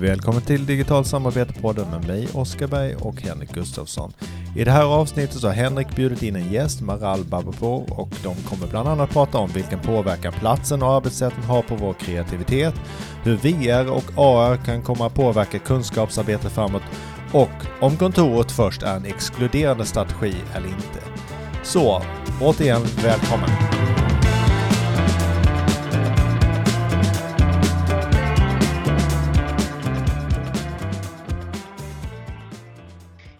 Välkommen till Digital samarbete-podden med mig Oskar Berg och Henrik Gustafsson. I det här avsnittet så har Henrik bjudit in en gäst, Maral Babapour, och de kommer bland annat prata om vilken påverkan platsen och arbetssätten har på vår kreativitet, hur VR och AR kan komma att påverka kunskapsarbete framåt och om kontoret först är en exkluderande strategi eller inte. Så, återigen välkommen!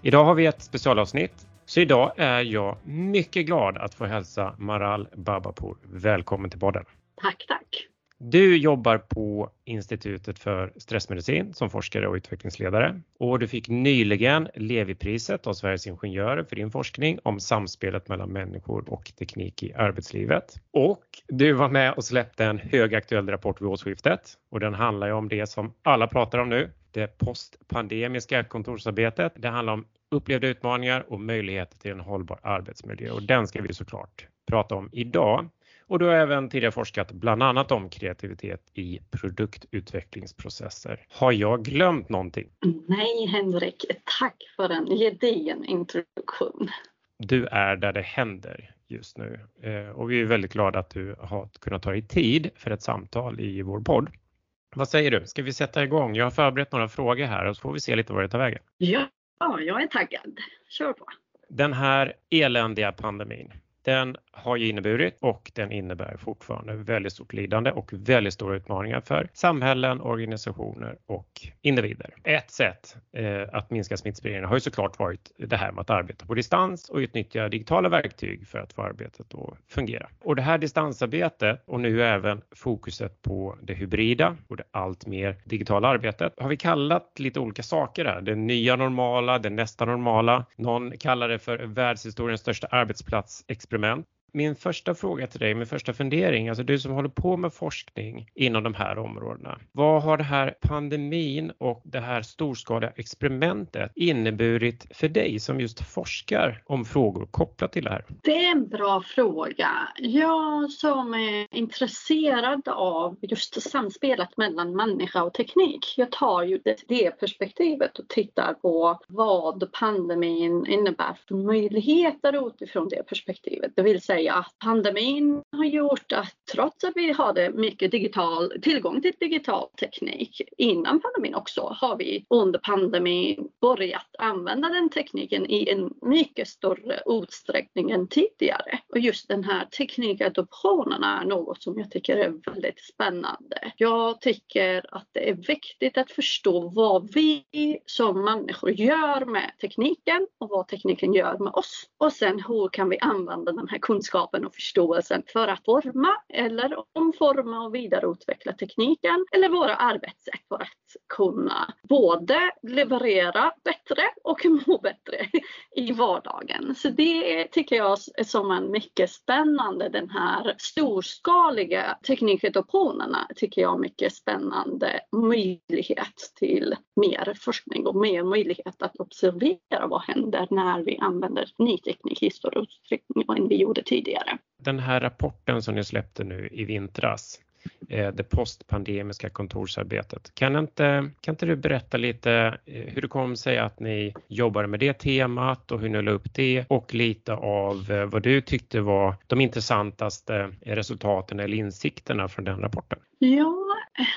Idag har vi ett specialavsnitt. Så idag är jag mycket glad att få hälsa Maral Babapour välkommen till podden. Tack, tack. Du jobbar på Institutet för stressmedicin som forskare och utvecklingsledare och du fick nyligen Levipriset av Sveriges Ingenjörer för din forskning om samspelet mellan människor och teknik i arbetslivet. Och du var med och släppte en högaktuell rapport vid årsskiftet och den handlar ju om det som alla pratar om nu, det postpandemiska kontorsarbetet. Det handlar om upplevda utmaningar och möjligheter till en hållbar arbetsmiljö och den ska vi såklart prata om idag. Och du har även tidigare forskat bland annat om kreativitet i produktutvecklingsprocesser. Har jag glömt någonting? Nej, Henrik. Tack för en gedigen introduktion. Du är där det händer just nu eh, och vi är väldigt glada att du har kunnat ta dig tid för ett samtal i vår podd. Vad säger du? Ska vi sätta igång? Jag har förberett några frågor här och så får vi se lite vad det tar vägen. Ja, jag är taggad. Kör på. Den här eländiga pandemin, den har ju inneburit och den innebär fortfarande väldigt stort lidande och väldigt stora utmaningar för samhällen, organisationer och individer. Ett sätt eh, att minska smittspridningen har ju såklart varit det här med att arbeta på distans och utnyttja digitala verktyg för att få arbetet att fungera. Och det här distansarbetet och nu även fokuset på det hybrida och det allt mer digitala arbetet har vi kallat lite olika saker här. Det nya normala, det nästa normala. Någon kallar det för världshistoriens största arbetsplatsexperiment. recommend Min första fråga till dig, min första fundering, alltså du som håller på med forskning inom de här områdena. Vad har det här pandemin och det här storskaliga experimentet inneburit för dig som just forskar om frågor kopplat till det här? Det är en bra fråga. Jag som är intresserad av just samspelet mellan människa och teknik. Jag tar ju det, det perspektivet och tittar på vad pandemin innebär för möjligheter utifrån det perspektivet. Det vill säga säga att pandemin har gjort att trots att vi hade mycket digital, tillgång till digital teknik innan pandemin också har vi under pandemin börjat använda den tekniken i en mycket större utsträckning än tidigare. Och just den här teknikadoptionen är något som jag tycker är väldigt spännande. Jag tycker att det är viktigt att förstå vad vi som människor gör med tekniken och vad tekniken gör med oss. Och sen hur kan vi använda den här kunskapen kunskapen och förståelsen för att forma eller omforma och vidareutveckla tekniken eller våra arbetssätt för att kunna både leverera bättre och må bättre i vardagen. Så det tycker jag är som en mycket spännande, den här storskaliga teknikadoptionerna tycker jag är mycket spännande möjlighet till mer forskning och mer möjlighet att observera vad händer när vi använder ny teknik i större utsträckning än vi gjorde tidigare tidigare. Den här rapporten som ni släppte nu i vintras, eh, det postpandemiska kontorsarbetet. Kan inte, kan inte du berätta lite eh, hur det kom sig att ni jobbade med det temat och hur ni la upp det och lite av eh, vad du tyckte var de intressantaste resultaten eller insikterna från den rapporten? Ja,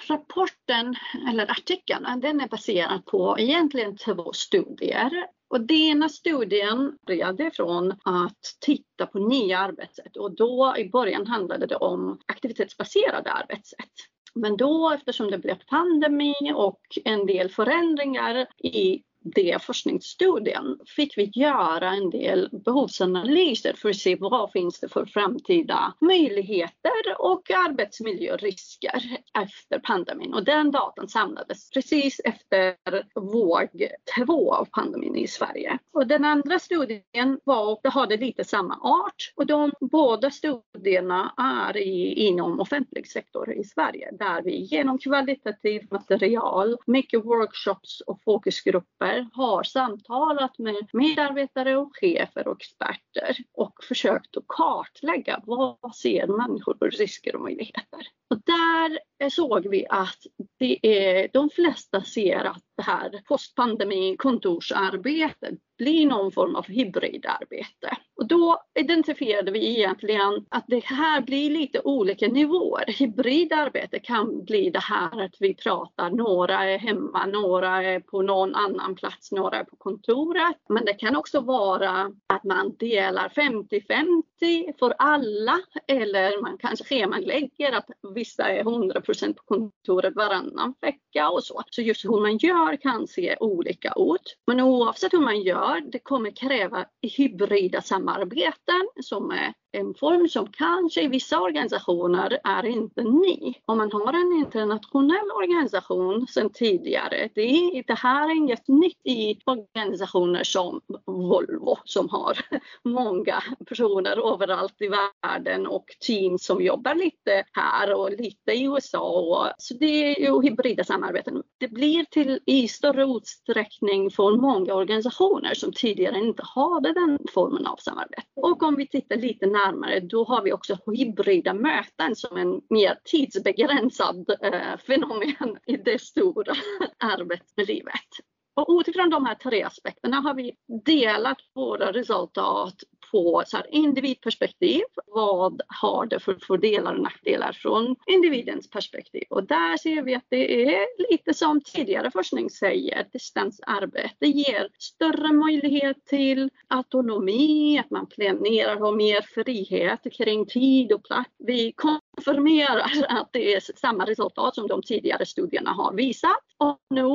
rapporten eller artikeln den är baserad på egentligen två studier. Och den ena studien började från att titta på nya arbetssätt och då i början handlade det om aktivitetsbaserade arbetssätt. Men då eftersom det blev pandemi och en del förändringar i det forskningsstudien fick vi göra en del behovsanalyser för att se vad finns det för framtida möjligheter och arbetsmiljörisker efter pandemin. Och den datan samlades precis efter våg två av pandemin i Sverige. Och den andra studien var, det hade lite samma art och de båda studierna är i, inom offentlig sektor i Sverige där vi genom kvalitativt material, mycket workshops och fokusgrupper där har samtalat med medarbetare och chefer och experter och försökt att kartlägga vad ser människor för risker och möjligheter. Och där såg vi att det är, de flesta ser att det här postpandemi kontorsarbetet blir någon form av hybridarbete. Och då identifierade vi egentligen att det här blir lite olika nivåer. Hybridarbete kan bli det här att vi pratar, några är hemma, några är på någon annan plats, några är på kontoret. Men det kan också vara att man delar 50-50 för alla eller man kanske schemalägger att vissa är 100% på kontoret varannan vecka och så. Så just hur man gör kan se olika ut. Men oavsett hur man gör, det kommer kräva hybrida samarbeten som är en form som kanske i vissa organisationer är inte ny. Om man har en internationell organisation sedan tidigare, det, är, det här är inget nytt i organisationer som Volvo som har många personer överallt i världen och team som jobbar lite här och lite i USA. Och, så det är ju hybrida samarbeten. Det blir till i större utsträckning för många organisationer som tidigare inte hade den formen av samarbete. Och om vi tittar lite närmare närmare, då har vi också hybrida möten som en mer tidsbegränsad eh, fenomen i det stora arbetslivet. Och utifrån de här tre aspekterna har vi delat våra resultat på så här individperspektiv. Vad har det för fördelar och nackdelar från individens perspektiv? Och där ser vi att det är lite som tidigare forskning säger, distansarbete ger större möjlighet till autonomi, att man planerar, har mer frihet kring tid och plats. Vi konfirmerar att det är samma resultat som de tidigare studierna har visat och nu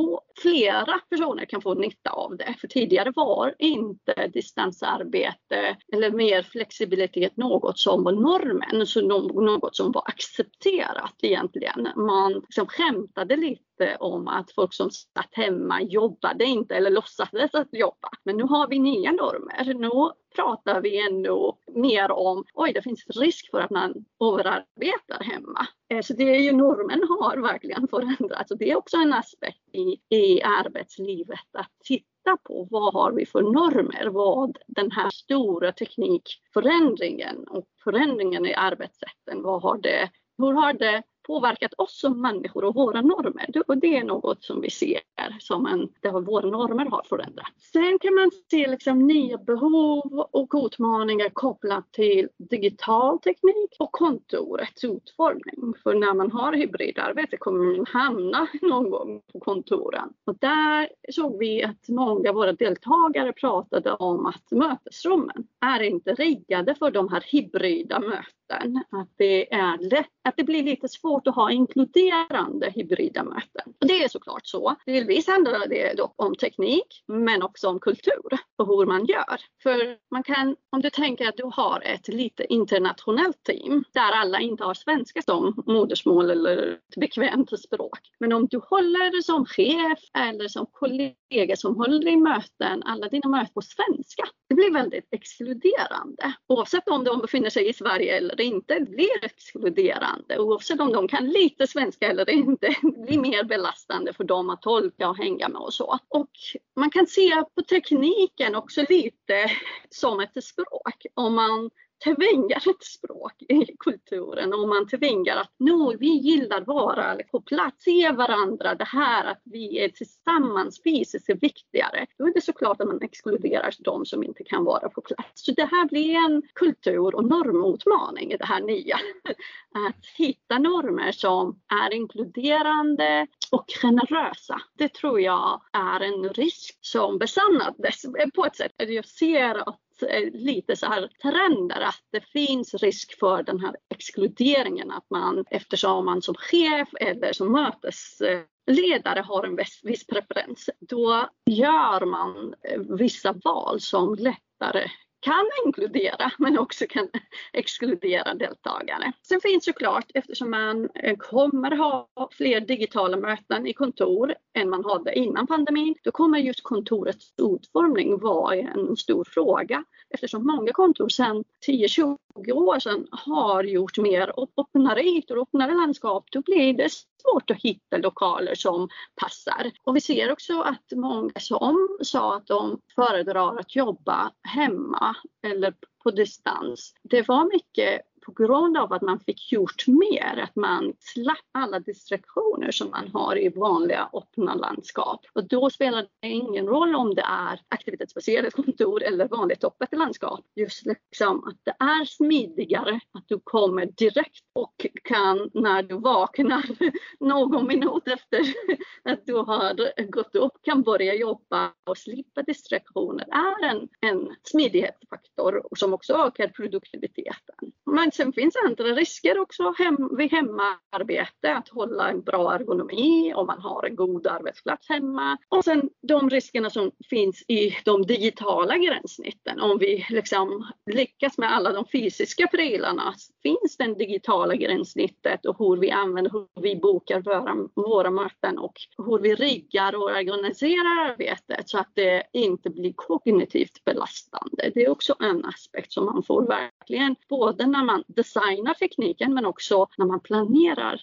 flera personer kan få nytta av det. För tidigare var inte distansarbete eller mer flexibilitet något som var normen, så något som var accepterat egentligen. Man liksom skämtade lite om att folk som satt hemma jobbade inte eller låtsades att jobba. Men nu har vi nya normer. Nu pratar vi ändå mer om, oj det finns risk för att man överarbetar hemma. Eh, så det är ju normen har verkligen förändrats och det är också en aspekt i, i arbetslivet att titta på vad har vi för normer? Vad den här stora teknikförändringen och förändringen i arbetssätten, vad har det, hur har det påverkat oss som människor och våra normer. Och det är något som vi ser som en, där våra normer har förändrats. Sen kan man se liksom nya behov och utmaningar kopplat till digital teknik och kontorets utformning. För när man har hybridarbete kommer man hamna någon gång på kontoren. Och där såg vi att många av våra deltagare pratade om att mötesrummen är inte riggade för de här hybrida möten. Att det är lätt, att det blir lite svårt svårt att ha inkluderande hybrida möten. Och det är såklart så. Delvis handlar det dock om teknik men också om kultur och hur man gör. För man kan, om du tänker att du har ett lite internationellt team där alla inte har svenska som modersmål eller ett bekvämt språk. Men om du håller som chef eller som kollega som håller i möten, alla dina möten på svenska, det blir väldigt exkluderande. Oavsett om de befinner sig i Sverige eller inte, det blir exkluderande. Oavsett om de kan lite svenska eller inte, det blir mer belastande för dem att tolka och hänga med och så. Och man kan se på tekniken också lite som ett språk. Om man tvingar ett språk i kulturen och man tvingar att nu, vi gillar vara på plats, se varandra, det här att vi är tillsammans fysiskt är viktigare. Då är det såklart att man exkluderar de som inte kan vara på plats. Så det här blir en kultur och normutmaning i det här nya. Att hitta normer som är inkluderande och generösa. Det tror jag är en risk som besannades på ett sätt. Jag ser att Eh, lite så här trender att det finns risk för den här exkluderingen att man eftersom man som chef eller som mötesledare har en viss, viss preferens, då gör man eh, vissa val som lättare kan inkludera men också kan exkludera deltagare. Sen finns såklart, eftersom man eh, kommer ha fler digitala möten i kontor än man hade innan pandemin, då kommer just kontorets utformning vara en stor fråga eftersom många kontor sedan 10-20 20 år sedan har gjort mer öppnare ytor, öppnare landskap, då blir det svårt att hitta lokaler som passar. Och vi ser också att många som sa att de föredrar att jobba hemma eller på distans. Det var mycket på grund av att man fick gjort mer, att man slapp alla distraktioner som man har i vanliga öppna landskap. Och då spelar det ingen roll om det är aktivitetsbaserat kontor eller vanligt öppet landskap. Just liksom att det är smidigare att du kommer direkt och kan när du vaknar någon minut efter att du har gått upp kan börja jobba och slippa distraktioner är en, en smidighetsfaktor som också ökar produktiviteten. Man sen finns andra risker också hem, vid hemarbete, att hålla en bra ergonomi om man har en god arbetsplats hemma. Och sen de riskerna som finns i de digitala gränssnitten. Om vi liksom lyckas med alla de fysiska prylarna, finns det digitala gränssnittet och hur vi använder, hur vi bokar våra, våra möten och hur vi riggar och organiserar arbetet så att det inte blir kognitivt belastande. Det är också en aspekt som man får verkligen, både när man designar tekniken men också när man planerar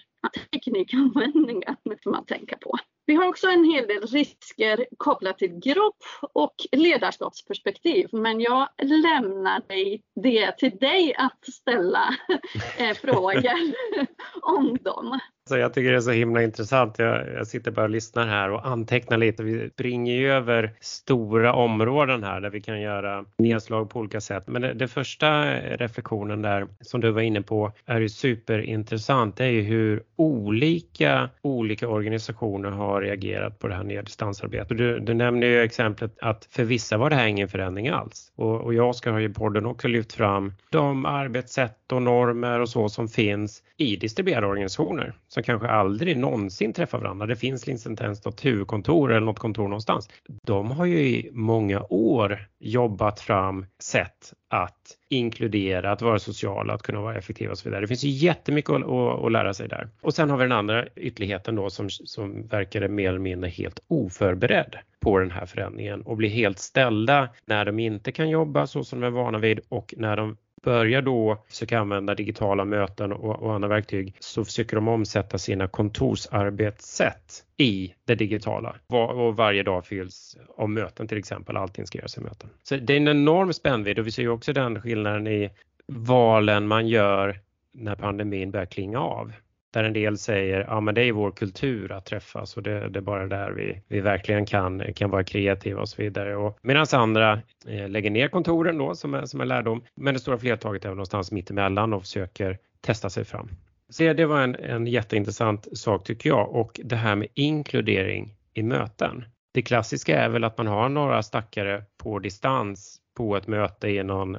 teknikanvändningen får man tänka på. Vi har också en hel del risker kopplat till grupp och ledarskapsperspektiv men jag lämnar det till dig att ställa eh, frågor om dem. Så jag tycker det är så himla intressant. Jag, jag, sitter bara och lyssnar här och antecknar lite. Vi springer ju över stora områden här där vi kan göra nedslag på olika sätt. Men det, det första reflektionen där som du var inne på är ju superintressant. Det är ju hur olika olika organisationer har reagerat på det här nya distansarbetet. Du, du nämner ju exemplet att för vissa var det här ingen förändring alls. Och, och jag ska ha i podden också lyft fram de arbetssätt och normer och så som finns i distribuerade organisationer som kanske aldrig någonsin träffar varandra. Det finns liksom inte ens något huvudkontor eller något kontor någonstans. De har ju i många år jobbat fram sätt att inkludera, att vara sociala, att kunna vara effektiva och så vidare. Det finns ju jättemycket att, att, att lära sig där. Och sen har vi den andra ytterligheten då som, som verkar mer eller mindre helt oförberedd på den här förändringen och blir helt ställda när de inte kan jobba så som de är vana vid och när de börjar då försöka använda digitala möten och, och andra verktyg så försöker de omsätta sina kontorsarbetssätt i det digitala. Och varje dag fylls av möten till exempel, allting ska göras i möten. Så det är en enorm spännvidd och vi ser ju också den skillnaden i valen man gör när pandemin börjar klinga av där en del säger ja men det är vår kultur att träffas och det, det är bara där vi, vi verkligen kan, kan vara kreativa och så vidare. Medan andra eh, lägger ner kontoren då som är, som är lärdom. Men det stora flertalet är någonstans mittemellan och försöker testa sig fram. Så det var en, en jätteintressant sak tycker jag och det här med inkludering i möten. Det klassiska är väl att man har några stackare på distans på ett möte i någon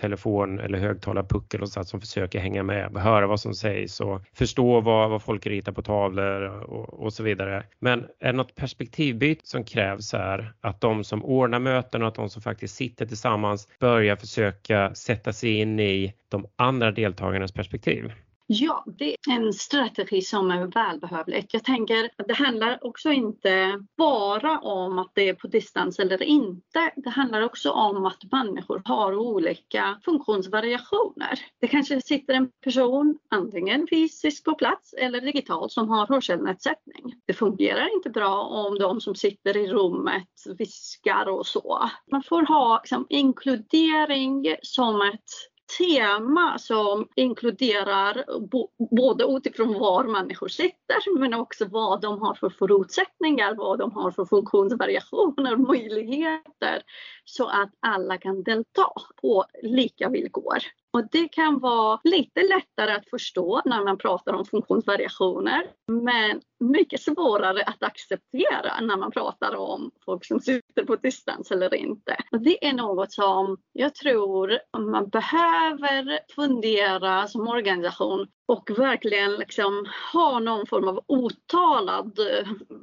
telefon eller högtalarpuckel och sånt som försöker hänga med, höra vad som sägs och förstå vad, vad folk ritar på tavlor och, och så vidare. Men är det något perspektivbyte som krävs här att de som ordnar möten och att de som faktiskt sitter tillsammans börjar försöka sätta sig in i de andra deltagarnas perspektiv? Ja, det är en strategi som är välbehövlig. Jag tänker att det handlar också inte bara om att det är på distans eller inte. Det handlar också om att människor har olika funktionsvariationer. Det kanske sitter en person antingen fysiskt på plats eller digitalt som har hörselnedsättning. Det fungerar inte bra om de som sitter i rummet viskar och så. Man får ha liksom, inkludering som ett tema som inkluderar både utifrån var människor sitter men också vad de har för förutsättningar, vad de har för funktionsvariationer, möjligheter så att alla kan delta på lika villkor. Och det kan vara lite lättare att förstå när man pratar om funktionsvariationer men mycket svårare att acceptera när man pratar om folk som sitter på distans eller inte. Och det är något som jag tror man behöver fundera som organisation och verkligen liksom ha någon form av uttalad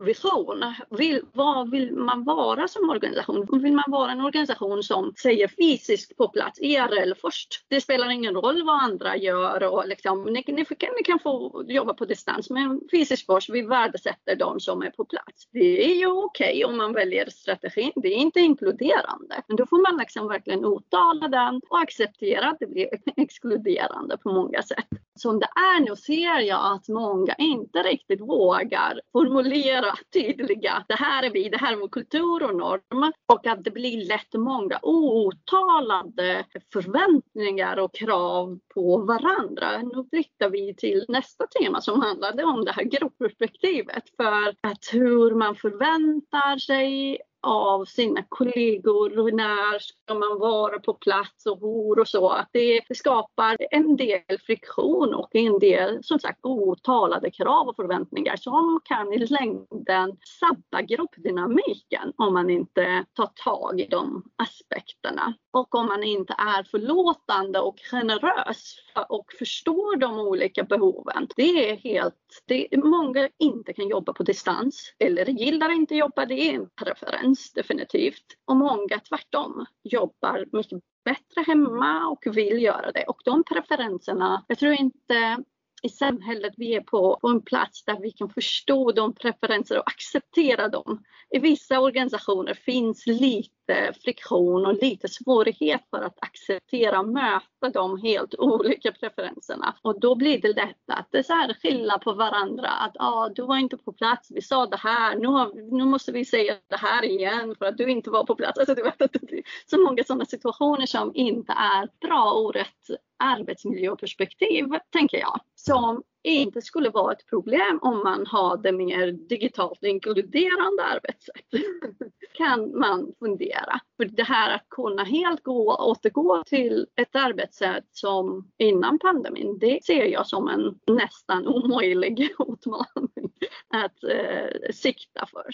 vision. Vill, vad vill man vara som organisation? Vill man vara en organisation som säger fysiskt på plats, IRL först. Det spelar ingen roll vad andra gör och liksom, ni, ni, ni kan få jobba på distans men fysiskt först, vi värdesätter de som är på plats. Det är ju okej okay om man väljer strategin, det är inte inkluderande. Men då får man liksom verkligen uttala den och acceptera att det blir exkluderande på många sätt. Som det är nu ser jag att många inte riktigt vågar formulera tydliga, det här är vi, det här är vår kultur och norm och att det blir lätt många outtalade förväntningar och krav på varandra. Nu flyttar vi till nästa tema som handlade om det här gruppperspektivet för att hur man förväntar sig av sina kollegor. När ska man vara på plats och hur och så. Det, det skapar en del friktion och en del som sagt otalade krav och förväntningar som kan i längden sabba gruppdynamiken om man inte tar tag i de aspekterna. Och om man inte är förlåtande och generös och förstår de olika behoven. Det är helt, det många inte kan jobba på distans eller gillar inte jobba, det är en preferens definitivt. Och många tvärtom jobbar mycket bättre hemma och vill göra det. Och de preferenserna, jag tror inte i samhället vi är på, på en plats där vi kan förstå de preferenser och acceptera dem. I vissa organisationer finns lite friktion och lite svårighet för att acceptera och möta de helt olika preferenserna. Och då blir det lätt att det så här på varandra att ah, du var inte på plats, vi sa det här, nu, har, nu måste vi säga det här igen för att du inte var på plats. Alltså, du vet, det är så många sådana situationer som inte är bra ur ett arbetsmiljöperspektiv, tänker jag, som inte skulle vara ett problem om man hade mer digitalt inkluderande arbetssätt. kan man fundera. För det här att kunna helt gå, återgå till ett arbetssätt som innan pandemin, det ser jag som en nästan omöjlig utmaning att eh, sikta för.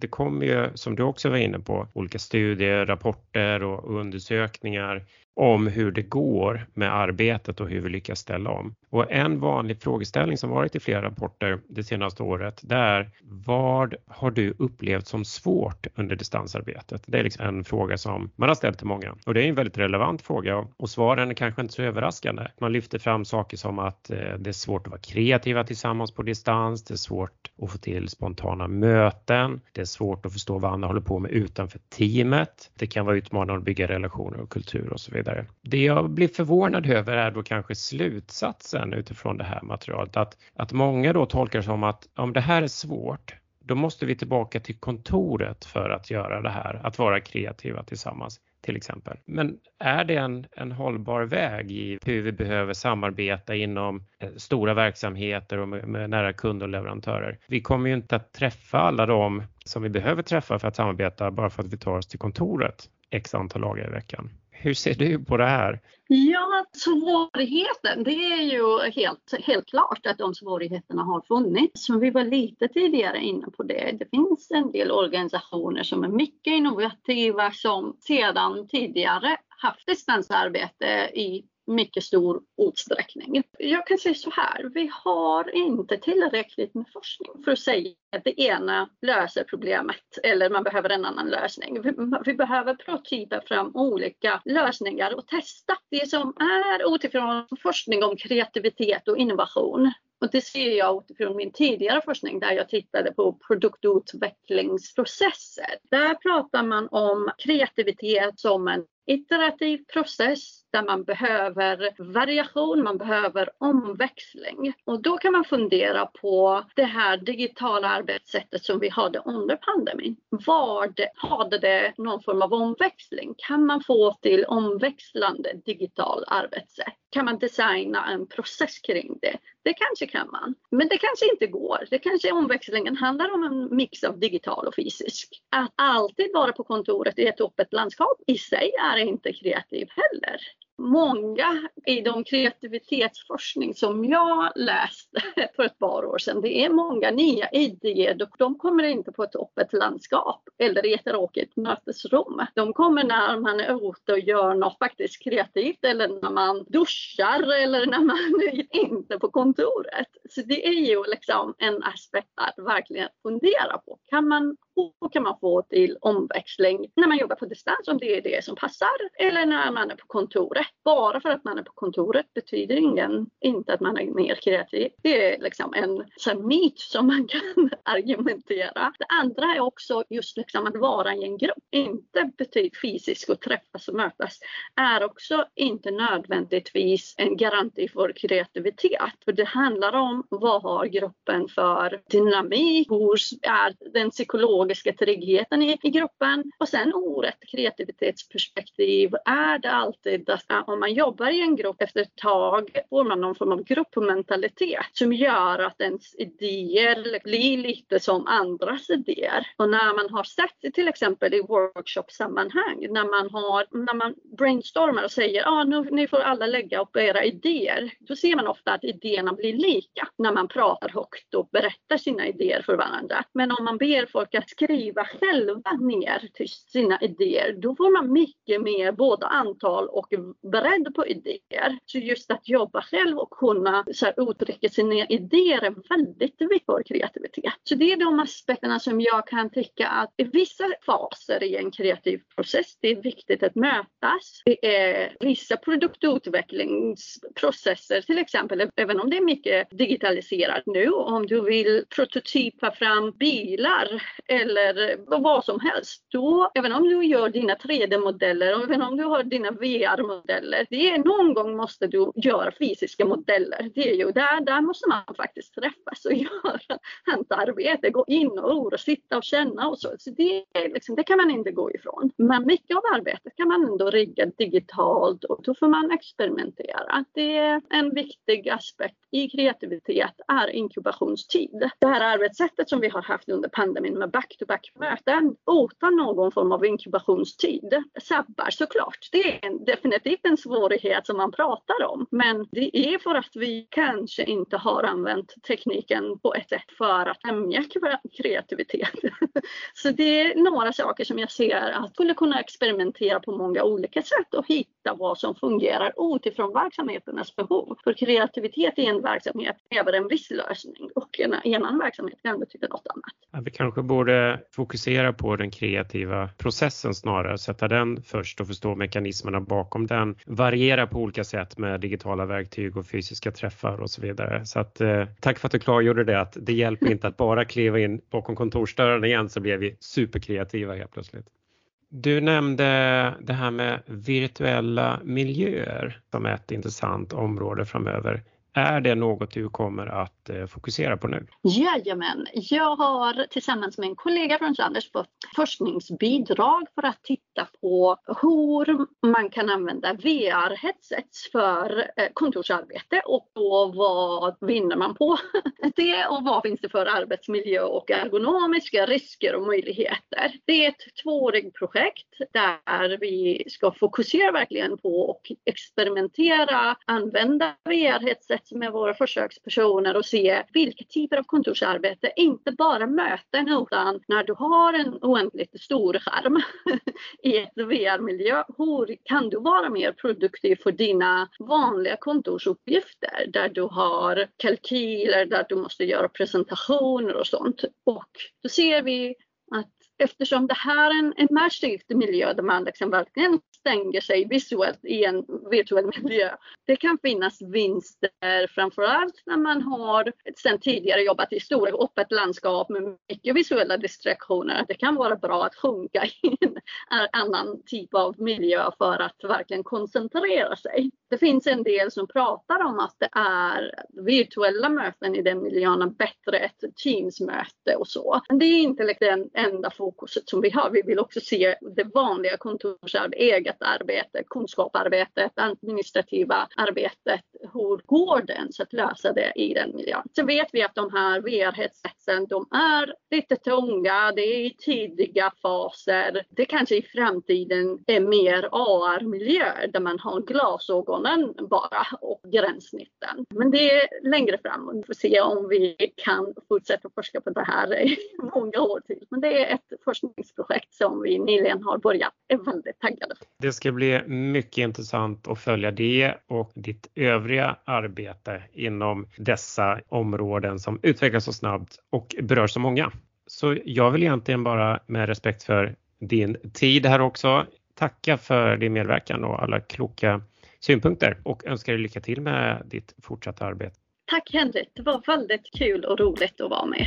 Det kommer ju, som du också var inne på, olika studier, rapporter och undersökningar om hur det går med arbetet och hur vi lyckas ställa om. Och en vanlig frågeställning som varit i flera rapporter det senaste året det är vad har du upplevt som svårt under distansarbetet? Det är liksom en fråga som man har ställt till många och det är en väldigt relevant fråga och svaren är kanske inte så överraskande. Man lyfter fram saker som att eh, det är svårt att vara kreativa tillsammans på distans, det är svårt att få till spontana möten, det är svårt att förstå vad andra håller på med utanför teamet. Det kan vara utmanande att bygga relationer och kultur och så vidare vidare. Det jag blir förvånad över är då kanske slutsatsen utifrån det här materialet att, att många då tolkar som att om det här är svårt då måste vi tillbaka till kontoret för att göra det här, att vara kreativa tillsammans till exempel. Men är det en, en hållbar väg i hur vi behöver samarbeta inom eh, stora verksamheter och med, med nära kunder och leverantörer? Vi kommer ju inte att träffa alla de som vi behöver träffa för att samarbeta bara för att vi tar oss till kontoret x antal dagar i veckan. Hur ser du på det här? Ja, svårigheten, det är ju helt, helt klart att de svårigheterna har funnits. Som vi var lite tidigare inne på det. Det finns en del organisationer som är mycket innovativa som sedan tidigare haft distansarbete i mycket stor utsträckning. Jag kan säga så här, vi har inte tillräckligt med forskning för att säga att det ena löser problemet eller man behöver en annan lösning. Vi, vi behöver prototypa fram olika lösningar och testa det som är utifrån forskning om kreativitet och innovation. Och det ser jag utifrån min tidigare forskning där jag tittade på produktutvecklingsprocesser. Där pratar man om kreativitet som en iterativ process där man behöver variation, man behöver omväxling. Och då kan man fundera på det här digitala arbetssättet som vi hade under pandemin. Var hade det någon form av omväxling? Kan man få till omväxlande digital arbetssätt? Kan man designa en process kring det? Det kanske kan man, men det kanske inte går. Det kanske omväxlingen handlar om en mix av digital och fysisk. Att alltid vara på kontoret i ett öppet landskap i sig är inte kreativ heller många i de kreativitetsforskning som jag läste för ett par år sedan, det är många nya idéer. De kommer inte på ett öppet landskap eller i ett tråkigt mötesrum. De kommer när man är ute och gör något faktiskt kreativt eller när man duschar eller när man är inte på kontoret. Så det är ju liksom en aspekt att verkligen fundera på. Kan man och kan man få till omväxling när man jobbar på distans om det är det som passar eller när man är på kontoret. Bara för att man är på kontoret betyder ingen, inte att man är mer kreativ. Det är liksom en så myt som man kan argumentera. Det andra är också just liksom att vara i en grupp. Inte betyder fysiskt att träffas och mötas är också inte nödvändigtvis en garanti för kreativitet. För det handlar om vad har gruppen för dynamik? Hur är den psykologiska psykologiska tryggheten i, i gruppen. Och sen ur ett kreativitetsperspektiv är det alltid att om man jobbar i en grupp efter ett tag får man någon form av gruppmentalitet som gör att ens idéer blir lite som andras idéer. Och när man har sett till exempel i workshop-sammanhang när man har, när man brainstormar och säger ah, nu, ni får alla lägga upp era idéer. Då ser man ofta att idéerna blir lika när man pratar högt och berättar sina idéer för varandra. Men om man ber folk att skriva själva ner sina idéer, då får man mycket mer både antal och beredd på idéer. Så just att jobba själv och kunna så här, uttrycka sina idéer är väldigt viktigt för kreativitet. Så det är de aspekterna som jag kan tycka att i vissa faser i en kreativ process, det är viktigt att mötas. Det är vissa produktutvecklingsprocesser, till exempel, även om det är mycket digitaliserat nu, om du vill prototypa fram bilar eller vad som helst. Då, även om du gör dina 3D-modeller och även om du har dina VR-modeller, det är någon gång måste du göra fysiska modeller. Det är ju där, där måste man faktiskt träffas och göra handarbete, gå in och, och sitta och känna och så. så det, liksom, det kan man inte gå ifrån. Men mycket av arbetet kan man ändå rigga digitalt och då får man experimentera. Det är en viktig aspekt i kreativitet är inkubationstid. Det här arbetssättet som vi har haft under pandemin med back-to-back-möten utan någon form av inkubationstid sabbar såklart. Det är definitivt en svårighet som man pratar om. Men det är för att vi kanske inte har använt tekniken på ett sätt för att främja kreativitet. Så det är några saker som jag ser att skulle kunna experimentera på många olika sätt och hitta vad som fungerar utifrån verksamheternas behov. För kreativitet i en verksamhet kräver en viss lösning och en annan verksamhet kan betyda något annat. Ja, vi kanske borde fokusera på den kreativa processen snarare, sätta den först och förstå mekanismerna bakom den. Variera på olika sätt med digitala verktyg och fysiska träffar och så vidare. Så att, eh, tack för att du klargjorde det att det hjälper inte att bara kliva in bakom kontorsdörren igen så blir vi superkreativa helt plötsligt. Du nämnde det här med virtuella miljöer som ett intressant område framöver. Är det något du kommer att Eh, fokusera på nu? Jajamän, jag har tillsammans med en kollega från Chalmers fått forskningsbidrag för att titta på hur man kan använda VR-headsets för eh, kontorsarbete och då vad vinner man på det och vad finns det för arbetsmiljö och ergonomiska risker och möjligheter. Det är ett tvåårigt projekt där vi ska fokusera verkligen på och experimentera, använda VR-headset med våra försökspersoner och se vilka typer av kontorsarbete, inte bara möten utan när du har en oändligt stor skärm i ett VR-miljö, hur kan du vara mer produktiv för dina vanliga kontorsuppgifter där du har kalkyler, där du måste göra presentationer och sånt. Och då ser vi att eftersom det här är en immersiv miljö där man liksom verkligen stänger sig visuellt i en virtuell miljö. Det kan finnas vinster framförallt när man har sedan tidigare jobbat i stora öppet landskap med mycket visuella distraktioner. Det kan vara bra att sjunka i en annan typ av miljö för att verkligen koncentrera sig. Det finns en del som pratar om att det är virtuella möten i den miljön bättre ett Teamsmöte och så. Men det är inte liksom det enda fokuset som vi har. Vi vill också se det vanliga kontorsarbetet, eget arbete, kunskapsarbetet, administrativa arbetet hur går det ens att lösa det i den miljön? Så vet vi att de här VR-headsetsen, de är lite tunga, det är i tidiga faser. Det kanske i framtiden är mer AR-miljö där man har glasögonen bara och gränssnitten. Men det är längre fram och vi får se om vi kan fortsätta forska på det här i många år till. Men det är ett forskningsprojekt som vi nyligen har börjat. Jag är väldigt taggade. Det ska bli mycket intressant att följa det och ditt övriga arbete inom dessa områden som utvecklas så snabbt och berör så många. Så jag vill egentligen bara med respekt för din tid här också tacka för din medverkan och alla kloka synpunkter och önskar dig lycka till med ditt fortsatta arbete. Tack Henrik, det var väldigt kul och roligt att vara med.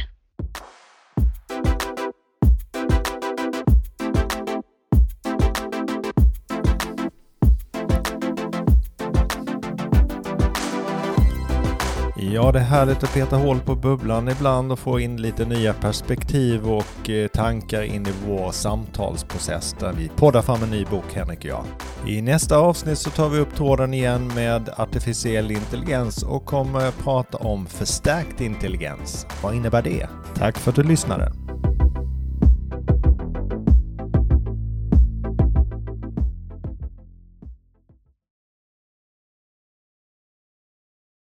Ja, det är härligt att peta hål på bubblan ibland och få in lite nya perspektiv och eh, tankar in i vår samtalsprocess där vi poddar fram en ny bok, Henrik och jag. I nästa avsnitt så tar vi upp tråden igen med artificiell intelligens och kommer prata om förstärkt intelligens. Vad innebär det? Tack för att du lyssnade!